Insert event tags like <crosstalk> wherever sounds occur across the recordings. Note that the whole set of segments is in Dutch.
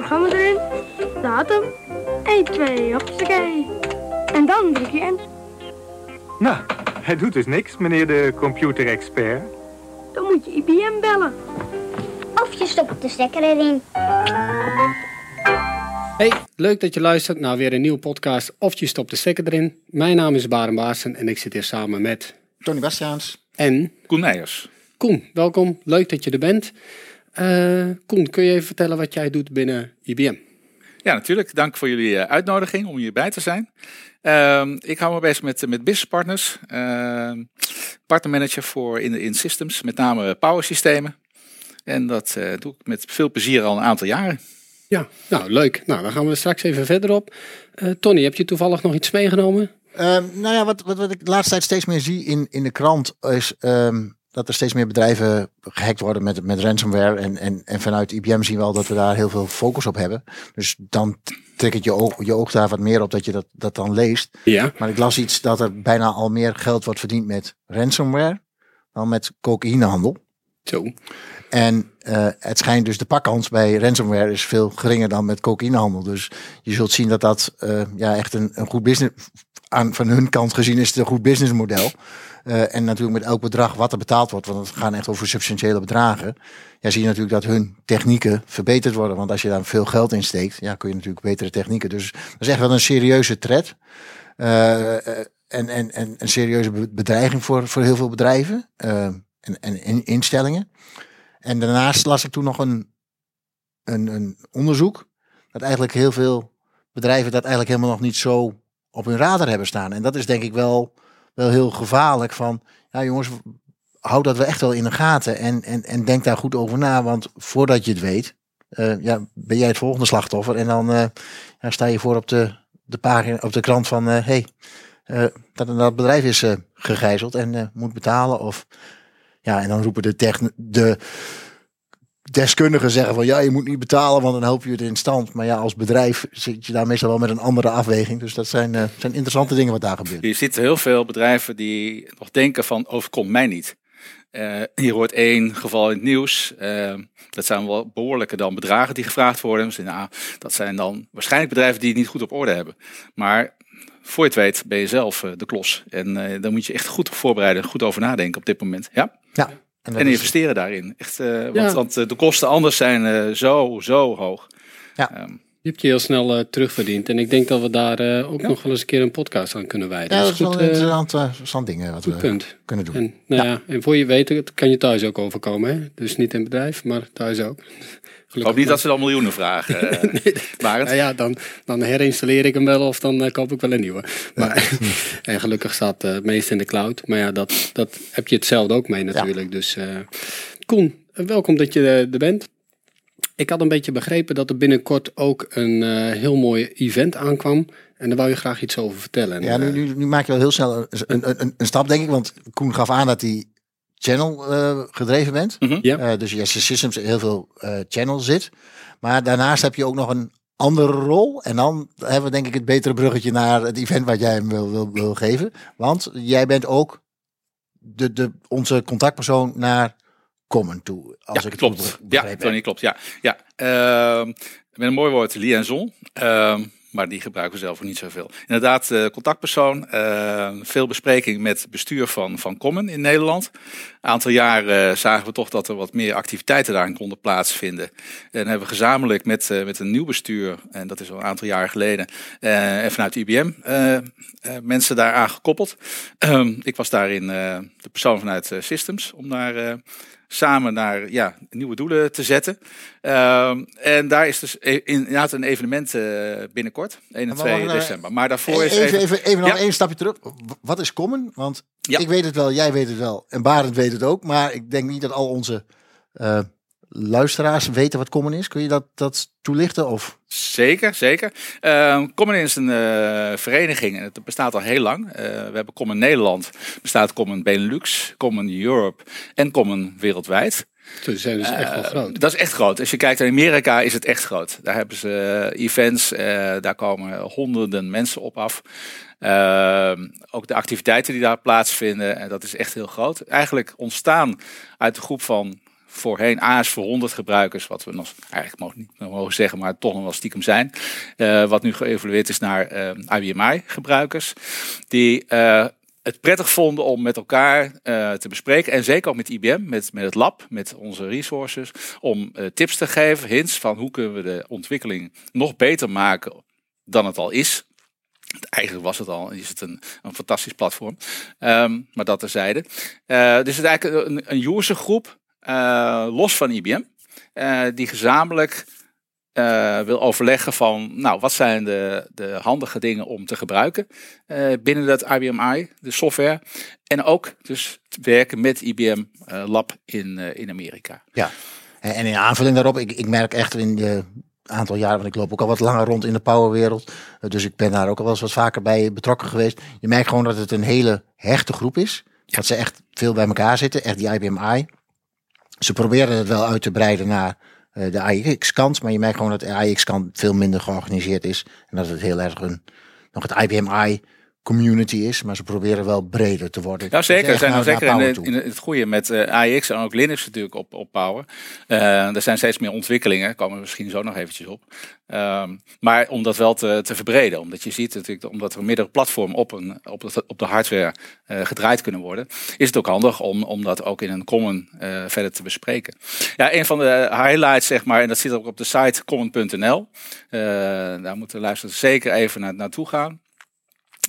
programma erin, datum, 1, 2, hoppakee. En dan druk je in. Nou, hij doet dus niks, meneer de computerexpert. Dan moet je IBM bellen. Of je stopt de stekker erin. Hey, leuk dat je luistert naar weer een nieuwe podcast of je stopt de stekker erin. Mijn naam is Baren Baarsen en ik zit hier samen met Tony Bastiaans. en Koen Meijers. Koen. Welkom, leuk dat je er bent. Eh, Koen, kun je even vertellen wat jij doet binnen IBM? Ja, natuurlijk. Dank voor jullie eh, uitnodiging om hierbij te zijn. Ehm, ik hou me bezig met, met business partners. Ehm partnermanager voor in, in systems, met name power systemen. En dat eh, doe ik met veel plezier al een aantal jaren. Ja, nou leuk. Nou, dan gaan we straks even verder op. Eh, Tony, heb je toevallig nog iets meegenomen? Ehm, nou ja, wat, wat, wat ik de laatste tijd steeds meer zie in, in de krant is ehm, dat er steeds meer bedrijven gehackt worden met, met ransomware. En, en, en vanuit IBM zien we al dat we daar heel veel focus op hebben. Dus dan trek het je oog, je oog daar wat meer op dat je dat, dat dan leest. Ja. Maar ik las iets dat er bijna al meer geld wordt verdiend met ransomware dan met cocaïnehandel. Zo. En eh, het schijnt dus de pakkans bij ransomware is veel geringer dan met cocaïnehandel. Dus je zult zien dat dat eh, ja, echt een, een goed business, aan, van hun kant gezien is het een goed businessmodel. Eh en natuurlijk met elk bedrag wat er betaald wordt, want het gaan echt over substantiële bedragen. Ja, zie je natuurlijk dat hun technieken verbeterd worden. Want als je daar veel geld in steekt, ja, kun je natuurlijk betere technieken. Dus dat is echt wel een serieuze threat. Eh, eh, en, en, en een serieuze be- bedreiging voor, voor heel veel bedrijven en, en, en instellingen. En daarnaast las ik toen nog een, een, een onderzoek. Dat eigenlijk heel veel bedrijven dat eigenlijk helemaal nog niet zo op hun radar hebben staan. En dat is denk ik wel, wel heel gevaarlijk. Van ja, jongens, houd dat we echt wel in de gaten. En, en, en denk daar goed over na. Want voordat je het weet, eh, ja, ben jij het volgende slachtoffer. En dan eh, ja, sta je voor op de, de pagina, op de krant van hé, hey, eh, dat, dat bedrijf is gegijzeld en moet betalen. Of ja, en dan roepen de, techn- de deskundigen zeggen van ja, je moet niet betalen, want dan help je het in stand. Maar ja, als bedrijf zit je daar meestal wel met een andere afweging. Dus dat zijn, eh, zijn interessante dingen wat daar gebeurt. Je ziet heel veel bedrijven die nog denken van overkomt mij niet. Eh hier hoort één geval in het nieuws. Eh, dat zijn wel behoorlijke dan bedragen die gevraagd worden. Dus, nou, dat zijn dan waarschijnlijk bedrijven die het niet goed op orde hebben. Maar voor je het weet ben je zelf de klos. En daar moet je echt goed op voorbereiden, goed over nadenken op dit moment. Ja? Ja, en, is- investeren daarin. Echt, eh, want, Ja. want eh, de kosten anders zijn eh, zo, zo hoog. Ja. Ehm, Je hebt je heel snel eh, terugverdiend. En ik denk dat we daar eh, ook nog wel eens een keer een podcast aan kunnen wijden. ja, Dus dat is wel een eh, interessant, eh, interessant ding eh, wat we punt. kunnen doen. En, nou ja. en voor je weet, het kan je thuis ook overkomen. Hè? Dus niet in bedrijf, maar thuis ook. Ik hoop niet dat ze dan miljoenen vragen. <laughs> eh Barend. Nou ja, dan, dan herinstalleer ik hem wel of dan eh, koop ik wel een nieuwe. Maar, <laughs> en gelukkig staat eh, het meest in de cloud. Maar ja, dat, dat heb je hetzelfde ook mee natuurlijk. Dus eh Koen, welkom dat je er bent. Ik had een beetje begrepen dat er binnenkort ook een eh, heel mooi event aankwam. En daar wou je graag iets over vertellen. Ja, nu, nu, nu maak je wel heel snel een, een, een, een stap, denk ik. Want Koen gaf aan dat hij channel eh, gedreven bent. Eh, dus je systems heel veel eh, channel zit. Maar daarnaast heb je ook nog een andere rol. En dan hebben we denk ik het betere bruggetje naar het event wat jij hem wil, wil, wil geven. Want jij bent ook de, de, onze contactpersoon naar Common toe. Als ja, ik het klopt. Ja. Tony, klopt. Ja, ja. Ehm, met een mooi woord, liaison. Maar die gebruiken we zelf ook niet zoveel. Inderdaad, eh, contactpersoon. eh, veel bespreking met bestuur van, van Common in Nederland. Een aantal jaar eh, zagen we toch dat er wat meer activiteiten daarin konden plaatsvinden. En hebben we gezamenlijk met, met een nieuw bestuur, en dat is al een aantal jaar geleden, en vanuit IBM mensen daaraan gekoppeld. Ehm, <clears throat> ik was daarin de persoon vanuit Systems om daar samen naar ja, nieuwe doelen te zetten. Ehm, en daar is dus e- inderdaad een evenement eh, binnenkort, 1 en Maar 2 wacht, nou, december. Maar daarvoor is Even, even, even, nog Ja. één stapje terug. Wat is Common? Want Ja. ik weet het wel, jij weet het wel. En Barend weet het ook. Maar ik denk niet dat al onze eh, luisteraars weten wat Common is. Kun je dat, dat toelichten? Of? Zeker, zeker. Uh, Common is een eh, vereniging en het bestaat al heel lang. Eh, we hebben Common Nederland, bestaat Common Benelux, Common Europe en Common wereldwijd. Ze zijn dus echt wel Eh, groot. Dat is echt groot. Als je kijkt naar Amerika is het echt groot. Daar hebben ze events, eh, daar komen honderden mensen op af. Ehm, ook de activiteiten die daar plaatsvinden, en dat is echt heel groot. Eigenlijk ontstaan uit de groep van voorheen AS voor 100 gebruikers, wat we nog eigenlijk mogen, niet mogen zeggen, maar toch nog wel stiekem zijn. Uh, wat nu geëvolueerd is naar uh, IBMI gebruikers. Die uh, het prettig vonden om met elkaar te bespreken. En zeker ook met IBM, met, met het lab, met onze resources. Om tips te geven, hints van hoe kunnen we de ontwikkeling nog beter maken dan het al is. Eigenlijk was het al, is het een, een fantastisch platform. Um, maar dat terzijde. Dus het is eigenlijk een, een user groep, uh, los van IBM, uh, die gezamenlijk wil overleggen van, nou, wat zijn de, de handige dingen om te gebruiken binnen dat IBM I, de software. En ook dus werken met IBM Lab in, in Amerika. Ja, en in aanvulling daarop, ik, ik merk echt in de aantal jaren, want ik loop ook al wat langer rond in de powerwereld. Eh, dus ik ben daar ook al wel eens wat vaker bij betrokken geweest. Je merkt gewoon dat het een hele hechte groep is. Dat ze echt veel bij elkaar zitten, echt die IBMI. Ze proberen het wel uit te breiden naar uh, de AIX-kant, maar je merkt gewoon dat de AIX-kant veel minder georganiseerd is. En dat het heel erg een, nog het IBMI community is, maar ze proberen wel breder te worden. Ja, zeker. zijn nou zeker in, in, het goede met uh, eh, AX en ook Linux natuurlijk op, op Power. Uh, er zijn steeds meer ontwikkelingen, komen we misschien zo nog eventjes op. Um, maar om dat wel te, te verbreden, omdat je ziet natuurlijk, omdat er meerdere platformen op, een, op, de, op de hardware uh, gedraaid kunnen worden, is het ook handig om, om dat ook in een common verder te bespreken. Ja, een van de highlights, zeg maar, en dat zit ook op de site common.nl. daar moeten de luisteraars zeker even naar, naartoe gaan.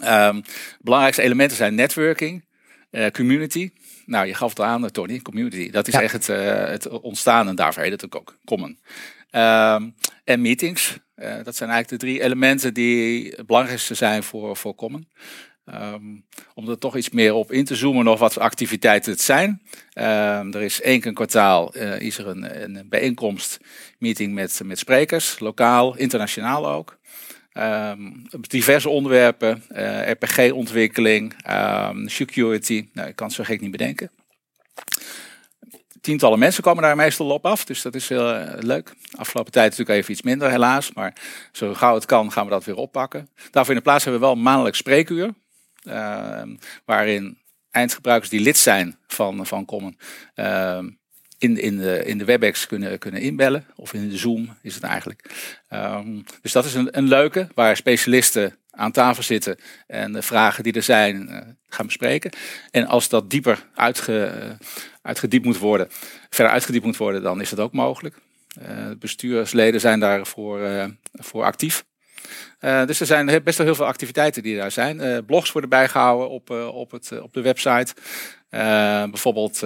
Um, belangrijkste elementen zijn networking, uh, community. Nou, je gaf het aan, Tony, community. Dat is echt het, uh, het, ontstaan en daarvoor heet het ook common. Um, en meetings. Uh, dat zijn eigenlijk de drie elementen die het belangrijkste zijn voor, voor common. Um, om er toch iets meer op in te zoomen, nog wat activiteiten het zijn. er is één keer een kwartaal is er een, een bijeenkomst, meeting met, met sprekers, lokaal, internationaal ook. Um, diverse onderwerpen, eh, RPG-ontwikkeling, um, security. Nou, ik kan het zo gek niet bedenken. Tientallen mensen komen daar meestal op af, dus dat is heel uh, leuk. Afgelopen tijd natuurlijk even iets minder helaas, maar zo gauw het kan gaan we dat weer oppakken. Daarvoor in de plaats hebben we wel een maandelijk spreekuur, uh, waarin eindgebruikers die lid zijn van, van Common in, in, de, in de WebEx kunnen, kunnen inbellen. Of in de Zoom is het eigenlijk. Um, dus dat is een, een leuke waar specialisten aan tafel zitten en de vragen die er zijn uh, gaan bespreken. En als dat dieper uitge, uh, uitgediept moet worden, verder uitgediept moet worden, dan is dat ook mogelijk. Uh, bestuursleden zijn daarvoor voor actief. Dus er zijn best wel heel veel activiteiten die daar zijn. Blogs worden bijgehouden op, op, het, op de website. Bijvoorbeeld 7.4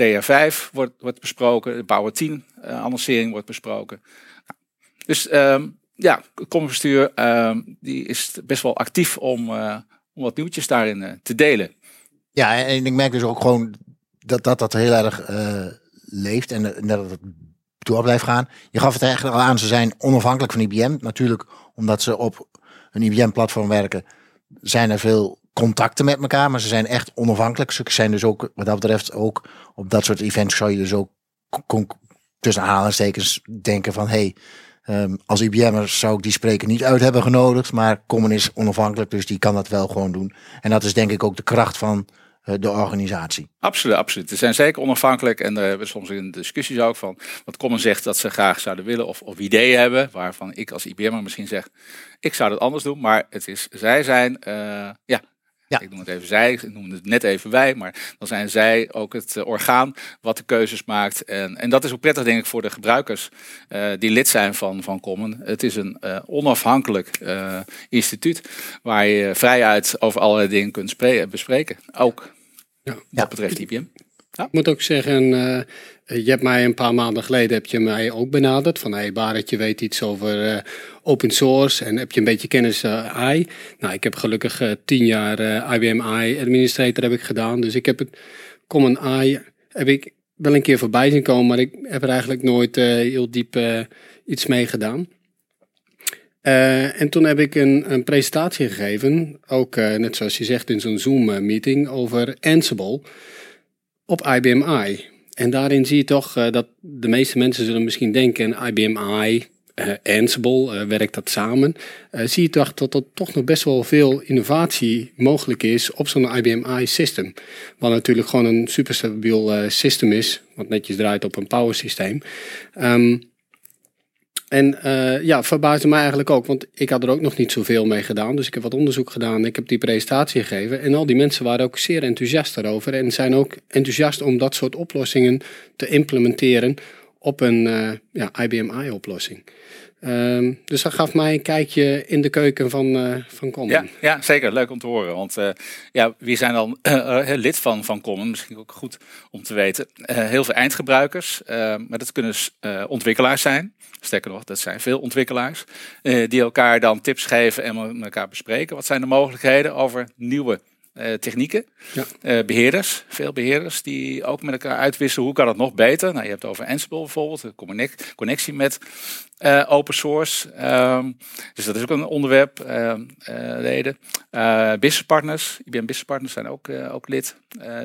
TR5 wordt, wordt besproken. De Power 10 annoncering wordt besproken. Dus ehm, ja, het ehm, die is best wel actief om, om wat nieuwtjes daarin te delen. Ja, en ik merk dus ook gewoon dat dat, dat heel erg leeft en dat het door blijft gaan. Je gaf het eigenlijk al aan, ze zijn onafhankelijk van IBM. Natuurlijk, omdat ze op een IBM-platform werken, zijn er veel contacten met elkaar, maar ze zijn echt onafhankelijk. Ze zijn dus ook, wat dat betreft, ook op dat soort events zou je dus ook tussen aanhalingstekens denken van, hey, um, als IBM'er zou ik die spreker niet uit hebben genodigd, maar Common is onafhankelijk, dus die kan dat wel gewoon doen. En dat is denk ik ook de kracht van de organisatie. Absoluut, absoluut. Ze zijn zeker onafhankelijk en daar hebben we soms in discussies ook van wat Common zegt dat ze graag zouden willen of, of ideeën hebben waarvan ik als IBM'er misschien zeg ik zou dat anders doen, maar het is zij zijn uh, ja ja. Ik noem het even zij, ik noem het net even wij, maar dan zijn zij ook het eh, orgaan wat de keuzes maakt. En, en dat is ook prettig, denk ik, voor de gebruikers uh, die lid zijn van, van Common. Het is een uh, onafhankelijk uh, instituut waar je vrijuit over allerlei dingen kunt bespreken. Ook ja. wat betreft IBM. Ja. Ik moet ook zeggen, je hebt mij een paar maanden geleden heb je mij ook benaderd. Van hey Barend, je weet iets over uh, open source en heb je een beetje kennis uh, AI. Nou, ik heb gelukkig uh, tien jaar IBM AI administrator heb ik gedaan. Dus ik heb het Common AI heb ik wel een keer voorbij zien komen, maar ik heb er eigenlijk nooit heel diep iets mee gedaan. en toen heb ik een, een presentatie gegeven, ook net zoals je zegt in zo'n Zoom-meeting, over Ansible op IBM I. En daarin zie je toch uh, dat de meeste mensen zullen misschien denken IBM I, uh, Ansible werkt dat samen. zie je toch dat er toch nog best wel veel innovatie mogelijk is op zo'n IBM i-system. Wat natuurlijk gewoon een superstabiel systeem is, wat netjes draait op een power systeem. Um, en uh, ja, verbaasde mij eigenlijk ook, want ik had er ook nog niet zoveel mee gedaan. Dus ik heb wat onderzoek gedaan, ik heb die presentatie gegeven. En al die mensen waren ook zeer enthousiast daarover. En zijn ook enthousiast om dat soort oplossingen te implementeren op een uh, ja, IBM i-oplossing. Um, dus dat gaf mij een kijkje in de keuken van, uh, van Common. Ja, ja, zeker. Leuk om te horen. Want uh, ja, wie zijn dan uh, lid van, van Common? Misschien ook goed om te weten. heel veel eindgebruikers. maar dat kunnen ontwikkelaars zijn. Sterker nog, dat zijn veel ontwikkelaars. die elkaar dan tips geven en met elkaar bespreken. Wat zijn de mogelijkheden over nieuwe uh, technieken. Ja. Uh, beheerders, veel beheerders die ook met elkaar uitwisselen hoe kan het nog beter. Nou, je hebt over Ansible bijvoorbeeld, de connectie met uh, open source. Um, dus dat is ook een onderwerp. Leden. business partners, IBM Business Partners zijn ook, ook lid.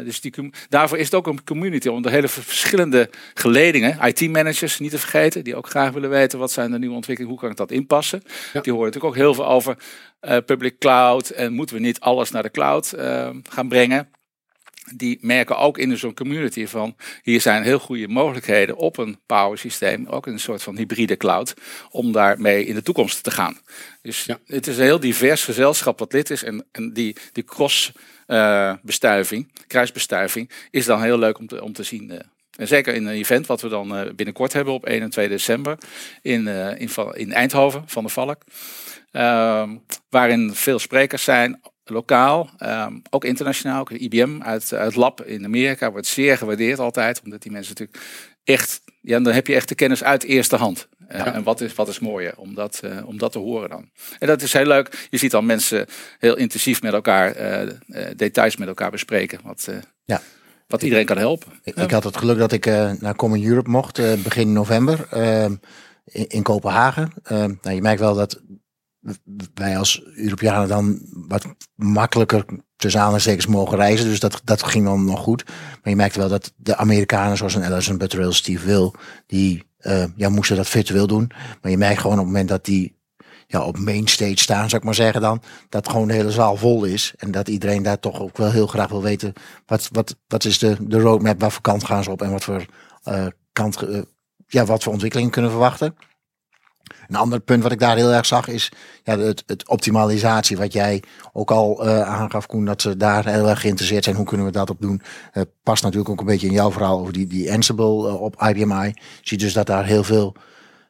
dus die, daarvoor is het ook een community onder hele verschillende geledingen. IT-managers niet te vergeten, die ook graag willen weten wat zijn de nieuwe ontwikkelingen, hoe kan ik dat inpassen. Ja. Die horen natuurlijk ook heel veel over public cloud en moeten we niet alles naar de cloud gaan brengen die merken ook in zo'n community van hier zijn heel goede mogelijkheden op een power systeem, ook een soort van hybride cloud, om daarmee in de toekomst te gaan. Dus ja. het is een heel divers gezelschap wat lid is en, en die, die cross uh, bestuiving, kruisbestuiving, is dan heel leuk om te, om te zien. Uh. En zeker in een event wat we dan uh, binnenkort hebben op 1 en 2 december in, in, in Eindhoven van de Valk. Ehm, waarin veel sprekers zijn lokaal, um, ook internationaal. Ook IBM uit, uit Lab in Amerika wordt zeer gewaardeerd altijd. Omdat die mensen natuurlijk echt, ja, dan heb je echt de kennis uit eerste hand. Uh, En wat is, wat is mooier om dat, uh, om dat te horen dan. En dat is heel leuk. Je ziet dan mensen heel intensief met elkaar uh, details met elkaar bespreken. Wat, ja. wat iedereen kan helpen. Ik, ik had het geluk dat ik naar Common Europe mocht begin november ehm, in, in, Kopenhagen. Ehm, nou, je merkt wel dat wij als Europeanen dan wat makkelijker tussen aanhalingstekens mogen reizen. Dus dat, dat ging dan nog goed. Maar je merkte wel dat de Amerikanen zoals een Alison Butterell, Steve Will, die uh, ja, moesten dat virtueel doen. Maar je merkt gewoon op het moment dat die ja, op main stage staan, zou ik maar zeggen dan, dat gewoon de hele zaal vol is. En dat iedereen daar toch ook wel heel graag wil weten, wat, wat, wat is de, de roadmap, wat voor kant gaan ze op en wat voor uh, kant, uh, ja, wat voor ontwikkeling kunnen verwachten. Een ander punt wat ik daar heel erg zag is ja, het, het optimalisatie. Wat jij ook al uh, aangaf, Koen, dat ze daar heel erg geïnteresseerd zijn. Hoe kunnen we dat op doen? Uh, past natuurlijk ook een beetje in jouw verhaal over die, die Ansible uh, op IBMI. Je ziet dus dat daar heel veel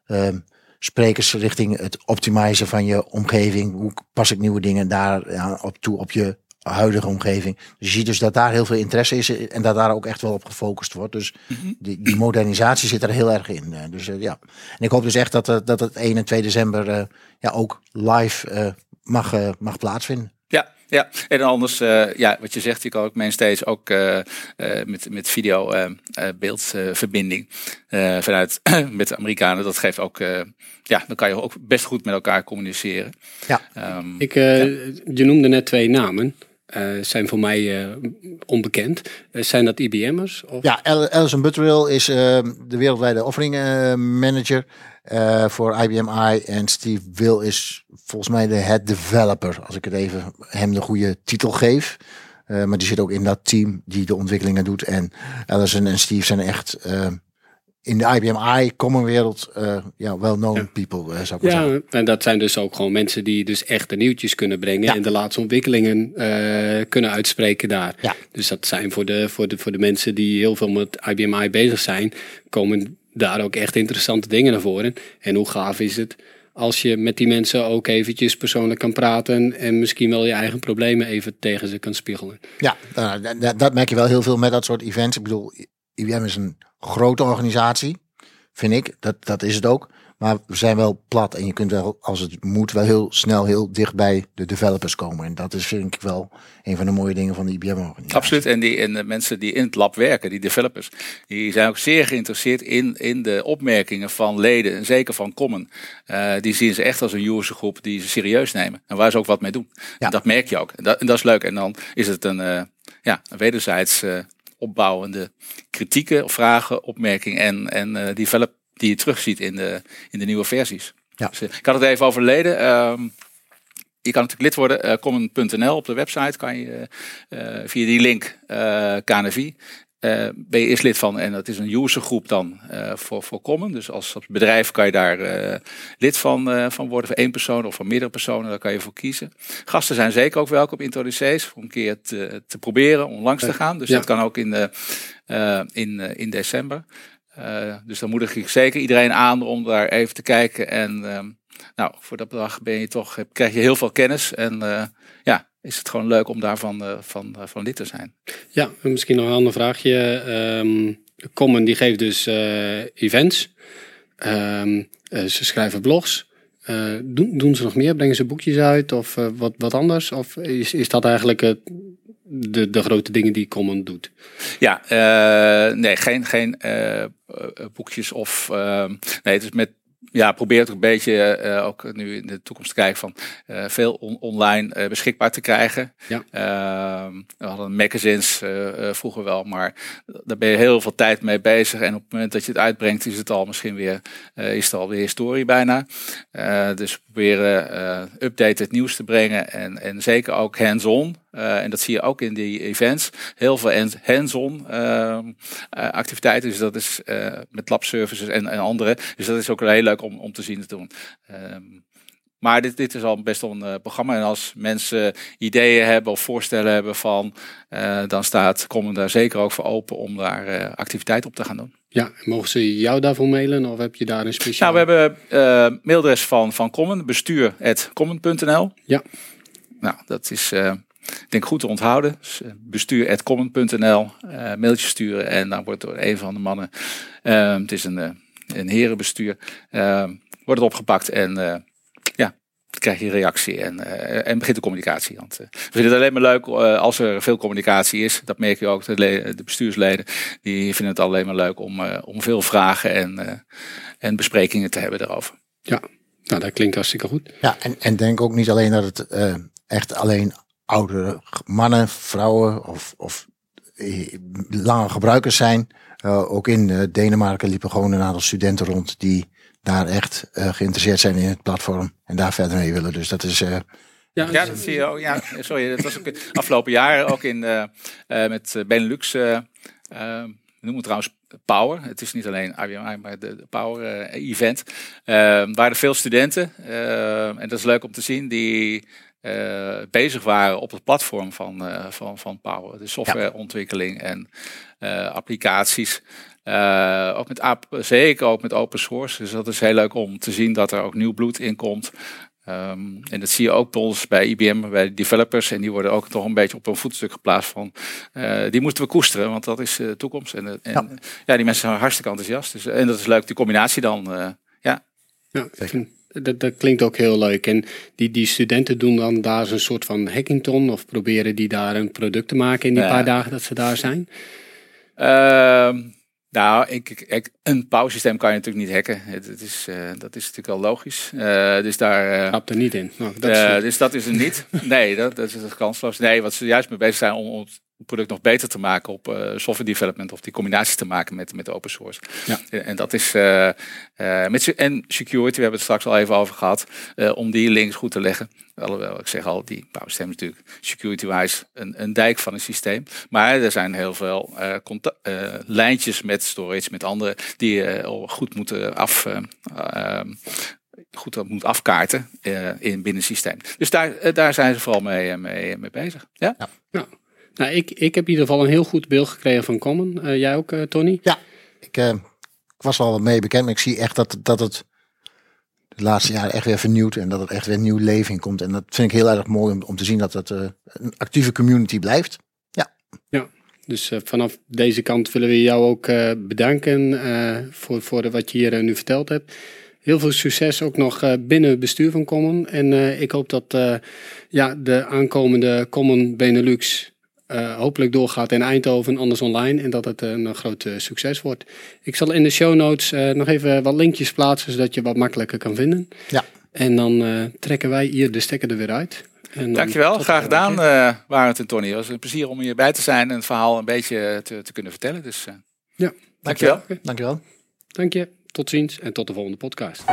ehm, sprekers richting het optimizen van je omgeving. Hoe pas ik nieuwe dingen daar ja, op toe op je huidige omgeving. Dus je ziet dus dat daar heel veel interesse is en dat daar ook echt wel op gefocust wordt. Dus mhm. die, die, modernisatie zit er heel erg in. Eh, dus uh, ja, en ik hoop dus echt dat, uh, dat het 1 en 2 december uh, ja, ook live mag, mag plaatsvinden. Ja, ja, en anders, uh, ja, wat je zegt, je kan ook steeds ook uh, uh, met, met video beeldverbinding vanuit <clears throat> met de Amerikanen. Dat geeft ook, ja, dan kan je ook best goed met elkaar communiceren. Ja, um, ik, ja. je noemde net twee namen. Uh, zijn voor mij uh, onbekend. Uh, zijn dat IBM'ers? Of? Ja, Alison Butterill is de wereldwijde offering manager voor IBM I. En Steve Will is volgens mij de head developer, als ik het even hem de goede titel geef. maar die zit ook in dat team die de ontwikkelingen doet. En Alison en Steve zijn echt in de IBM I common wereld uh, ja, well-known people, uh, zou ik ja, zeggen. en dat zijn dus ook gewoon mensen die dus echt de nieuwtjes kunnen brengen en de laatste ontwikkelingen uh, kunnen uitspreken daar. Ja. Dus dat zijn voor de, voor, de, voor de mensen die heel veel met IBM I bezig zijn, komen daar ook echt interessante dingen naar voren. En hoe gaaf is het als je met die mensen ook eventjes persoonlijk kan praten en misschien wel je eigen problemen even tegen ze kan spiegelen. Ja, dat, dat merk je wel heel veel met dat soort events. Ik bedoel, IBM is een grote organisatie, vind ik. Dat, dat is het ook. Maar we zijn wel plat en je kunt wel, als het moet, wel heel snel heel dicht bij de developers komen. En dat is vind ik wel een van de mooie dingen van de IBM-organisatie. Absoluut. En, die, en de mensen die in het lab werken, die developers, die zijn ook zeer geïnteresseerd in, in de opmerkingen van leden. En zeker van Common. Uh, die zien ze echt als een usergroep die ze serieus nemen. En waar ze ook wat mee doen. Ja. En dat merk je ook. En dat, en dat is leuk. En dan is het een, uh, ja, een wederzijds uh, opbouwende kritieken, vragen, opmerkingen en, en uh, develop, die je terugziet in de, in de nieuwe versies. Ja. Dus, ik had het even over leden. Ehm, je kan natuurlijk lid worden, uh, common.nl op de website kan je via die link KNV. Uh, ben je eerst lid van en dat is een usergroep dan uh, voor, voor Common. Dus als, als bedrijf kan je daar uh, lid van, van worden, voor één persoon of voor meerdere personen, daar kan je voor kiezen. Gasten zijn zeker ook welkom in om een keer te, te proberen om langs te gaan. Dus ja. dat kan ook in, de, in, in december. dus dan moedig ik zeker iedereen aan om daar even te kijken. En nou, voor dat bedrag ben je toch, krijg je heel veel kennis en ja, is het gewoon leuk om daarvan uh, van, uh, van lid te zijn. Ja, en misschien nog een ander vraagje. Um, Common die geeft dus uh, events. Um, ze schrijven blogs. doen, doen ze nog meer? Brengen ze boekjes uit of wat, wat anders? Of is, is dat eigenlijk het, de, de grote dingen die Common doet? Ja, nee, geen, geen boekjes of... ehm, nee, het is met ja, probeer het een beetje uh, ook nu in de toekomst te kijken van uh, veel on online uh, beschikbaar te krijgen. Ja. we hadden magazines vroeger wel, maar daar ben je heel veel tijd mee bezig. En op het moment dat je het uitbrengt, is het al misschien weer, is het alweer historie bijna. dus proberen update het nieuws te brengen en, en zeker ook hands-on. Uh, en dat zie je ook in die events. Heel veel hands-on uh, activiteiten. Dus dat is uh, met lab services en, en andere. Dus dat is ook heel leuk om, om te zien te doen. Um, maar dit, dit is al best wel een programma. En als mensen ideeën hebben of voorstellen hebben van, dan staat komen daar zeker ook voor open om daar activiteit op te gaan doen. Ja, mogen ze jou daarvoor mailen of heb je daar een speciaal? Nou, we hebben mailadres van, van Common, bestuur.common.nl. Ja. Nou, dat is ik denk goed te onthouden. Dus, bestuur.common.nl, uh, mailtje sturen en dan wordt door een van de mannen, uh, het is een, uh, een herenbestuur, wordt het opgepakt en ja, dan krijg je reactie en, en begint de communicatie. Want, we vinden het alleen maar leuk als er veel communicatie is. Dat merk je ook, de, de bestuursleden, die vinden het alleen maar leuk om, om veel vragen en, en besprekingen te hebben daarover. Ja, nou dat klinkt hartstikke goed. Ja, en, en denk ook niet alleen dat het echt alleen oudere mannen, vrouwen of, of lange gebruikers zijn. Uh, ook in uh, Denemarken liepen gewoon een aantal studenten rond die daar echt uh, geïnteresseerd zijn in het platform en daar verder mee willen. Dus dat is. ja, ja, dat zie je ook. Ja, sorry, dat was ook afgelopen jaren ook in met Benelux. we noemen het trouwens Power. Het is niet alleen IBM, maar de, de Power event. waren er veel studenten en dat is leuk om te zien die uh, bezig waren op het platform van, uh, van, van Power. De softwareontwikkeling en uh, applicaties. ook met app, zeker ook met open source. Dus dat is heel leuk om te zien dat er ook nieuw bloed in komt. Um, en dat zie je ook bij ons bij IBM, bij de developers. En die worden ook toch een beetje op een voetstuk geplaatst van... die moeten we koesteren, want dat is de toekomst. En, en ja. ja. die mensen zijn hartstikke enthousiast. Dus, en dat is leuk, die combinatie dan. ja. Ja, dat, dat klinkt ook heel leuk. En die, die studenten doen dan daar een soort van hackathon of proberen die daar een product te maken in die paar dagen dat ze daar zijn? Uh, nou, ik, ik, een pauzesysteem kan je natuurlijk niet hacken. Het, het is, uh, dat is natuurlijk wel logisch. Uh, dus daar. Uh, er niet in. Nou, dat is, dus dat is er niet. <laughs> nee, dat, dat is het kansloos. Nee, wat ze juist mee bezig zijn om, om product nog beter te maken op uh, software development of die combinatie te maken met, met open source. Ja. En, en dat is uh, uh, met en security, we hebben het straks al even over gehad, om die links goed te leggen. Alhoewel, ik zeg al, die power natuurlijk security-wise een, een dijk van een systeem. Maar er zijn heel veel lijntjes met storage, met andere, die je goed moeten af ehm, goed moet afkaarten uh, in binnen systeem. Dus daar, daar zijn ze vooral mee, mee, mee bezig. Ja? ja. ja. Nou, ik, ik heb in ieder geval een heel goed beeld gekregen van Common. Uh, jij ook, uh, Tony? Ja, ik, uh, ik was al mee bekend, maar ik zie echt dat, dat het de laatste jaren echt weer vernieuwd en dat het echt weer nieuw leven in komt. En dat vind ik heel erg mooi om, om te zien dat het een actieve community blijft. Ja. Ja. Dus vanaf deze kant willen we jou ook bedanken voor, voor de, wat je hier nu verteld hebt. Heel veel succes ook nog binnen het bestuur van Common. En ik hoop dat ja, de aankomende Common Benelux uh, hopelijk doorgaat in Eindhoven, anders online. En dat het een, een groot uh, succes wordt. Ik zal in de show notes uh, nog even wat linkjes plaatsen, zodat je wat makkelijker kan vinden. Ja. En dan trekken wij hier de stekker er weer uit. En Dankjewel, graag gedaan uh, Warend en Tony. Het was een plezier om hierbij te zijn en het verhaal een beetje te, te kunnen vertellen. Dus ja. dankjewel. Dankjewel. Dank je. Tot ziens en tot de volgende podcast.